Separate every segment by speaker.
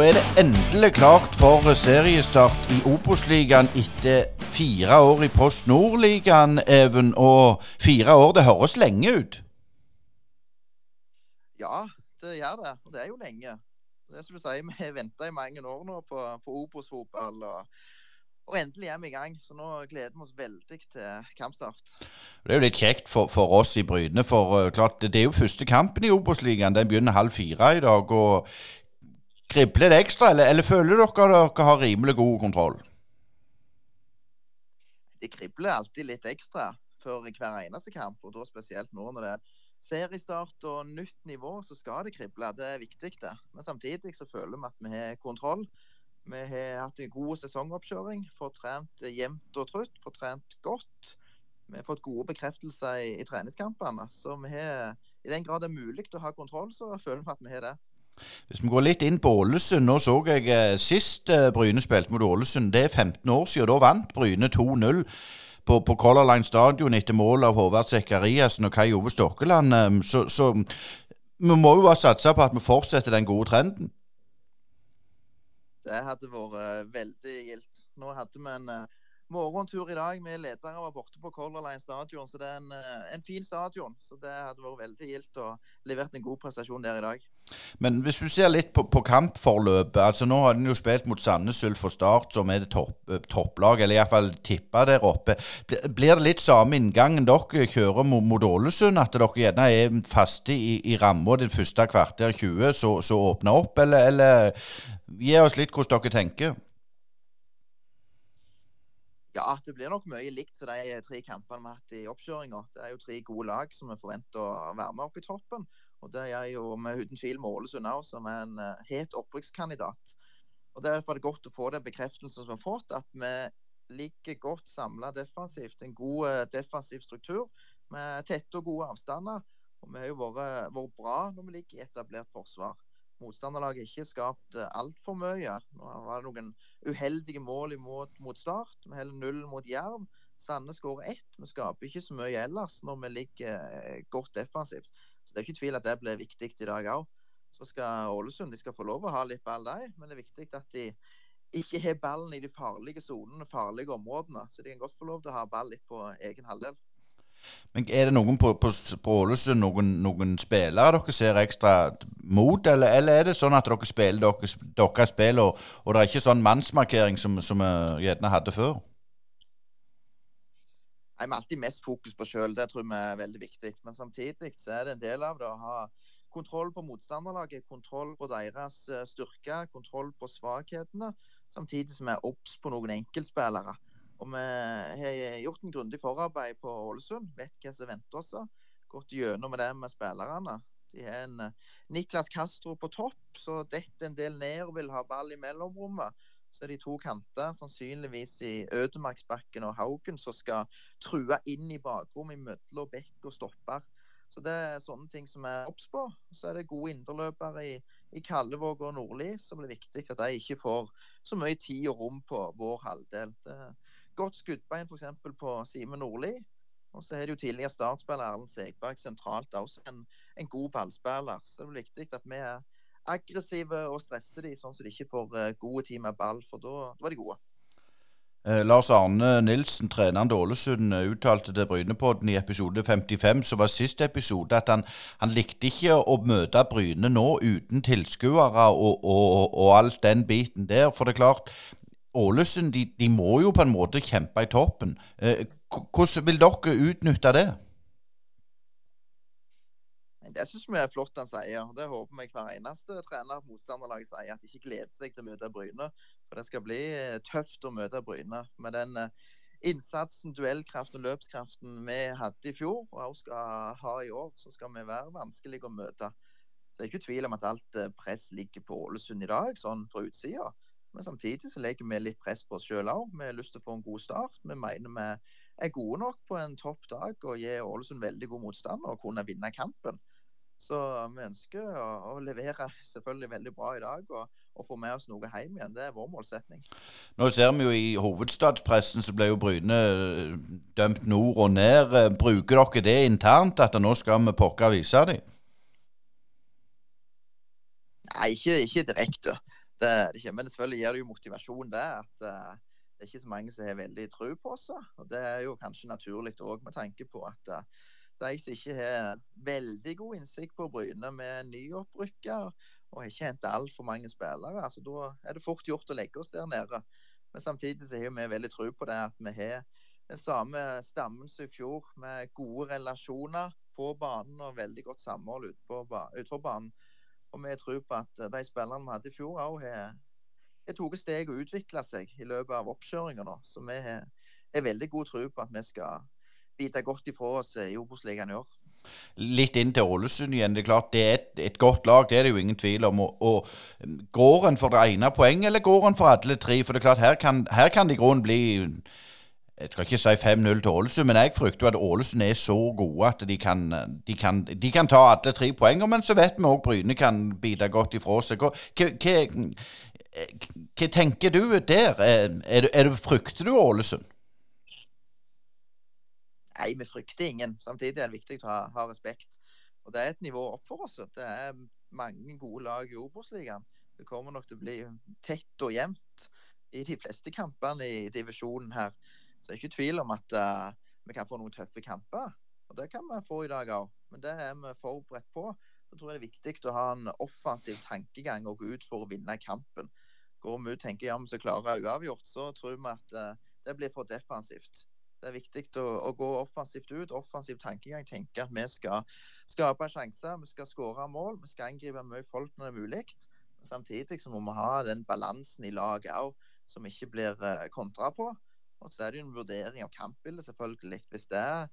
Speaker 1: Da er det endelig klart for seriestart i Obos-ligaen etter fire år i Post Nord-ligaen, Even. Og fire år, det høres lenge ut?
Speaker 2: Ja, det gjør det. Og det er jo lenge. Det er som du sier, Vi har venta i mange år nå på, på Obos-fotball. Og, og, endelig er vi i gang. Så nå gleder vi oss veldig til kampstart.
Speaker 1: Det er jo litt kjekt for, for oss i Bryne. For uh, klart, det er jo første kampen i Obos-ligaen. Den begynner halv fire i dag. og Kribler det ekstra, eller, eller føler dere dere har rimelig god kontroll?
Speaker 2: Det kribler alltid litt ekstra før hver eneste kamp, og da spesielt nå når det er seriestart og nytt nivå, så skal det krible. Det er viktig, det. Men samtidig så føler vi at vi har kontroll. Vi har hatt en god sesongoppkjøring. Fått trent jevnt og trutt. Fått trent godt. Vi har fått gode bekreftelser i, i treningskampene. Så vi har, i den grad det er mulig å ha kontroll, så føler vi at vi har det.
Speaker 1: Hvis vi går litt inn på Ålesund. Nå så jeg eh, sist eh, Bryne spilte mot Ålesund. Det er 15 år siden. Da vant Bryne 2-0 på, på Color Line Stadion etter mål av Håvard Sekariassen og Kai Ove Stokkeland. Eh, så, så, vi må jo ha satsa på at vi fortsetter den gode trenden.
Speaker 2: Det hadde vært veldig gildt. Nå hadde vi en morgentur i dag. Vi ledere var borte på Color Line stadion, så det er en, eh, en fin stadion. Så det hadde vært veldig gildt å levert en god prestasjon der i dag.
Speaker 1: Men hvis du ser litt på, på kampforløpet altså Nå har den jo spilt mot Sandnes Ulf for Start, som er det topp, eh, topplag, eller iallfall tippa der oppe. Blir det litt samme inngangen dere kjører mot, mot Ålesund? At dere gjerne er faste i, i ramma det første kvarter 20, så, så åpner opp? Eller, eller gi oss litt hvordan dere tenker?
Speaker 2: Ja, det blir nok mye likt til de tre kampene vi har hatt i oppkjøringa. Det er jo tre gode lag som vi forventer å være med opp i toppen. Og Det er jo med uten tvil Ålesund òg, som er en uh, het opprykkskandidat. Og Derfor er det godt å få den bekreftelsen som vi har fått, at vi ligger godt samla defensivt. En god uh, defensiv struktur med tette og gode avstander. Og Vi har jo vært, vært bra når vi ligger i etablert forsvar motstanderlaget ikke skapt eh, altfor mye. Nå var det noen uheldige mål imot, mot start. Vi holder null mot Jerv. Sandnes skårer ett. Vi skaper ikke så mye ellers når vi ligger eh, godt defensivt. Så Det er ikke tvil at det blir viktig i dag òg. Så skal Ålesund de skal få lov å ha litt ball, de. Men det er viktig at de ikke har ballen i de farlige sonene, farlige områdene. Så de kan godt få lov til å ha ball litt på egen halvdel.
Speaker 1: Men Er det noen på, på, Ålesund, noen, noen, spillere dere ser ekstra mot, eller, eller, er det sånn at dere spiller deres, dere spill, og, og, det er ikke sånn mannsmarkering som, som vi gjerne hadde før?
Speaker 2: Jeg har alltid mest fokus på sjøl, det tror vi er veldig viktig. Men samtidig så er det en del av det å ha kontroll på motstanderlaget, kontroll på deres styrker, styrke, kontroll på svakhetene. Samtidig som vi er obs på noen enkeltspillere. Og vi har gjort en grundig forarbeid på Ålesund. Vet hva som venter oss. Gått gjennom det med spillerne. De har en eh, Niklas Castro på topp, så detter en del ned og vil ha ball i mellomrommet. Så er de to kanter, sannsynligvis i Ødemarksbakken og Haugen, som skal true inn i bakrommet mellom bekk og stopper. Så det er sånne ting som er obs på. Så er det gode indreløpere i, i Kallevåg og Nordli, som blir viktig at de ikke får så mye tid og rom på vår halvdel. Det, godt skuddbein f.eks. på Simen Nordli. Og så er det jo tidligere startspiller Erlend Segberg sentralt også en, en, god ballspiller. Så det er viktig at vi er aggressive og stresser de sånn at de ikke får uh, gode tid med ball, for da var de gode.
Speaker 1: Eh, Lars Arne Nilsen, treneren Ålesund, eh, uttalte til Brynepodden i episode 55, som var siste episode, at han, han likte ikke å møte Bryne nå uten tilskuere og, og, og, og alt den biten der. For det er klart, Ålesund de, de, må jo på en måte kjempe i toppen. Eh, hvordan vil dere utnytte det?
Speaker 2: Det syns vi er flott han sier. Det håper jeg hver eneste trener på motstanderlaget sier. At de ikke gleder seg til å møte Bryne. For det skal bli eh, tøft å møte Bryne. Med den eh, innsatsen, duellkraften og løpskraften vi hadde i fjor, og også skal ha i år, så skal vi være vanskelig å møte. Så det er ikke tvil om at alt press ligger på Ålesund i dag, sånn på utsida. Men samtidig så legger vi litt press på oss sjøl òg. Vi har lyst til å få en god start. Vi mener vi er gode nok på en topp dag og gir Ålesund veldig god motstand og kunne vinne kampen. Så vi ønsker å, å levere selvfølgelig veldig bra i dag og, og, få med oss noe hjem igjen. Det er vår målsetning.
Speaker 1: Nå ser vi jo i hovedstadspressen så ble jo Bryne eh, dømt nord og ned. Bruker dere det internt, at nå skal vi pokker vise dem?
Speaker 2: Nei, ikke, ikke direkte Det er det ikke. Men selvfølgelig gir det jo motivasjon, det. At uh, det er ikke så mange som har veldig tro på seg. Og det er jo kanskje naturlig òg med tanke på at uh, de som ikke har veldig god innsikt på Bryne med nyopprykka og har ikke hentet altfor mange spillere, altså da er det fort gjort å legge oss der nede. Men samtidig så har vi veldig tro på det at vi har den samme stammen som i fjor, med gode relasjoner på banen og veldig godt samhold utenfor banen. Og vi tror på at de spillerne vi hadde i fjor òg har, tatt steg og utvikla seg i løpet av oppkjøringa. Så vi har, veldig god tro på at vi skal bite godt ifra oss i Obos-ligaen i år.
Speaker 1: Litt inn til Ålesund igjen. Det er klart det er et, et, godt lag, det er det jo ingen tvil om. Og, og Går en for det ene poenget, eller går en for alle tre? For det er klart her kan, her kan det i grunnen bli jeg skal ikke si 5-0 til Ålesund, men jeg frykter at Ålesund er så gode at de kan, de kan, de kan ta alle tre poengene. Men så vet vi òg Bryne kan bite godt ifra seg. Hva, tenker du der? Er, er, du, frykter du Ålesund?
Speaker 2: Nei, vi frykter ingen. Samtidig er det viktig å ha, ha respekt. Og Det er et nivå opp for oss. Det er mange gode lag i Obos-ligaen. Det kommer nok til å bli tett og jevnt i de fleste kampene i divisjonen her. Så det er ikke tvil om at uh, vi kan få noen tøffe kamper. Og Det kan vi få i dag òg, men det er vi forberedt på. Så tror jeg det er viktig å ha en offensiv tankegang og gå ut for å vinne kampen. Går vi ut og tenker ja, vi skal klare uavgjort, så tror vi at uh, det blir for defensivt. Det er viktig å, å, gå offensivt ut. Offensiv tankegang. Tenke at vi skal skape sjanser, vi skal skåre mål. Vi skal angripe mye folk når det er mulig. Samtidig så må vi ha den balansen i laget òg, som ikke blir uh, kontra på. Og så er det jo en vurdering av kampbildet, selvfølgelig. Hvis det er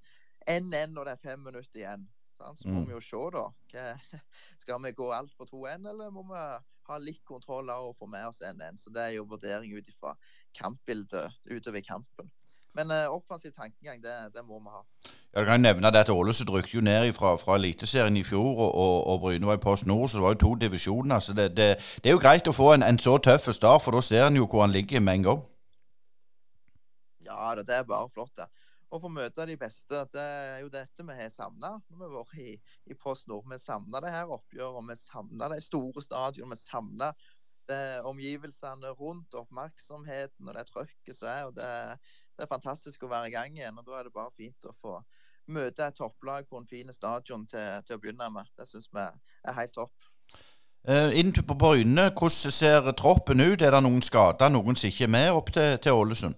Speaker 2: 1-1 og det er fem minutter igjen, så må mm. vi jo se, da. Hva, skal vi gå alt for 2-1, eller må vi ha litt kontroll og få med oss 1-1? Så det er jo vurdering ut ifra kampbildet utover kampen. Men uh, offensiv tankegang, det, det, må vi ha.
Speaker 1: Ja, jeg kan nevne det at Ålesund rykket jo ned fra, fra Eliteserien i fjor, og, og, og Bryne var i Post Nord, så det var jo to divisjoner. så det, det, det er jo greit å få en, en så tøff start, for da ser en jo hvor han ligger med en gang.
Speaker 2: Ja, det, er bare flott, det. Å få møte de beste, det er jo dette vi har savna når vi har vært i, i Post Nord. Vi savna det her oppgjøret, vi savna de store stadionene. Vi savna omgivelsene rundt, oppmerksomheten og det trøkket som er. og det det er fantastisk å være i gang igjen. og Da er det bare fint å få møte et topplag på en fin stadion til, til å begynne med. Det syns vi er helt topp.
Speaker 1: Uh, inn på Bryne, hvordan ser troppen ut? Er det noen skader, noen som ikke er med opp til, til Ålesund?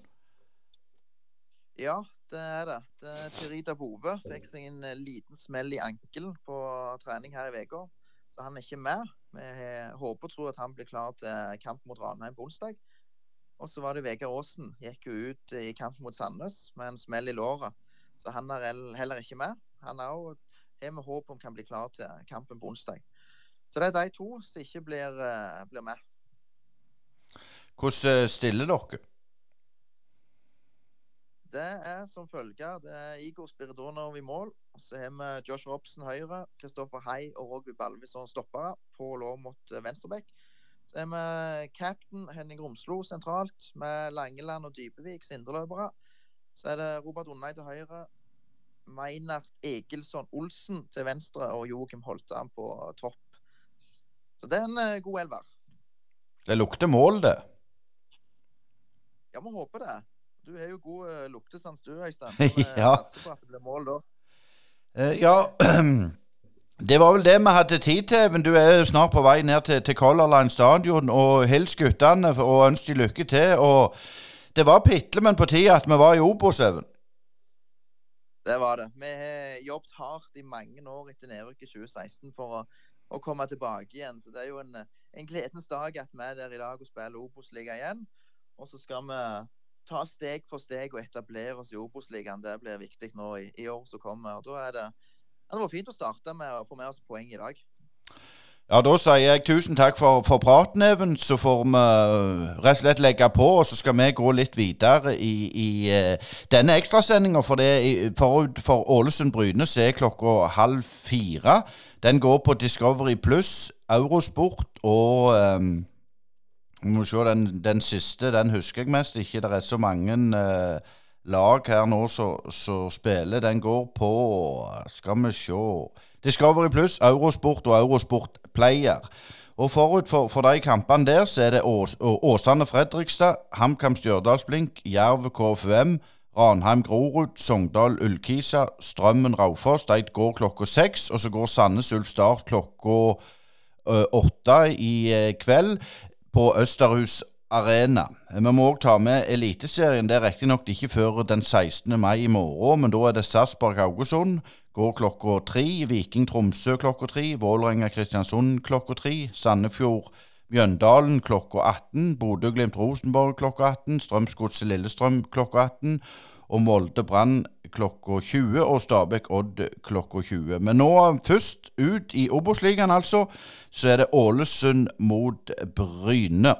Speaker 2: Ja, det er det. det Tirida Bove fikk seg en eh, liten smell i ankelen på trening her i uka, så han er ikke med. Vi håper og tror at han blir klar til kamp mot Ranheim på onsdag. Og så var det Vegard Aasen. Gikk jo ut i kampen mot Sandnes med en smell i låret. Så han er heller ikke med. Han er òg har vi håp om kan bli klar til kampen på onsdag. Så det er de to som ikke blir, uh, blir med.
Speaker 1: Hvordan eh, stiller dere?
Speaker 2: Det er som følger. Det er Igor Spiridonov i mål. Så har vi Josh Robson høyre, Kristoffer Hei og Rogby Balvison stoppere. på lov mot eh, venstrebekk. Så er vi captain Henning Romslo sentralt, med Langeland og Dybevik indreløpere. Så er det Robert Undheim til høyre, Meinert Egilson Olsen til venstre og Joakim Holtan på topp. Så det er en uh, god elver.
Speaker 1: Det lukter mål, det.
Speaker 2: Ja, vi håper det. Du har jo god uh, luktesans du, Øystein.
Speaker 1: ja.
Speaker 2: På at det blir mål da.
Speaker 1: Uh, ja Det var vel det vi hadde tid til. Men du er snart på vei ned til, til Color Line stadion. Og hils guttene og ønsk de lykke til. Og det var pitle, men på tide at vi var i Obos-øven.
Speaker 2: Det var det. Vi har jobbet hardt i mange år etter nedrykket i 2016 for å, å, komme tilbake igjen. Så det er jo en, en gledens dag at vi er der i dag og spiller Obos-liga igjen. Og så skal vi ta steg for steg og etablere oss i Obos-ligaen. Det blir viktig nå i, i år som kommer. Og da er det det var fint å starte med å få med oss poeng i dag.
Speaker 1: Ja, Da sier jeg tusen takk for, for praten, Even. Så får vi uh, rett og slett legge på, og så skal vi gå litt videre i, i uh, denne ekstrasendinga. For, for, for Ålesund-Bryne så er klokka halv fire. Den går på Discovery Pluss, Eurosport og um, må se, den, den, siste den husker jeg mest ikke. Det er så mange eh, lag her nå som spiller. Den går på Skal vi se Discovery Pluss, Eurosport og Eurosport Player. Og forut for, for de kampene der, så er det Ås, Åsane Fredrikstad, HamKam Stjørdalsblink, Jerv KFUM, Ranheim Grorud, Sogndal Ullkisa, Strømmen Raufoss. De går klokka seks. Og så går Sandnes Ulf Start klokka åtte i kveld på Østerhus Arena. Vi må òg ta med Eliteserien. Det er riktignok ikke før den 16. mai i morgen, men da er det Sarpsborg Haugesund. Går klokka tre. Viking Tromsø klokka tre. Vålerenga Kristiansund klokka tre. Sandefjord Mjøndalen klokka 18. Bodø-Glimt Rosenborg klokka 18. Strømsgodset Lillestrøm klokka 18. Og Molde Brann klokka 20 og Stabæk Odd klokka 20. Men nå først ut i Obos-ligaen, altså, så er det Ålesund mot Bryne.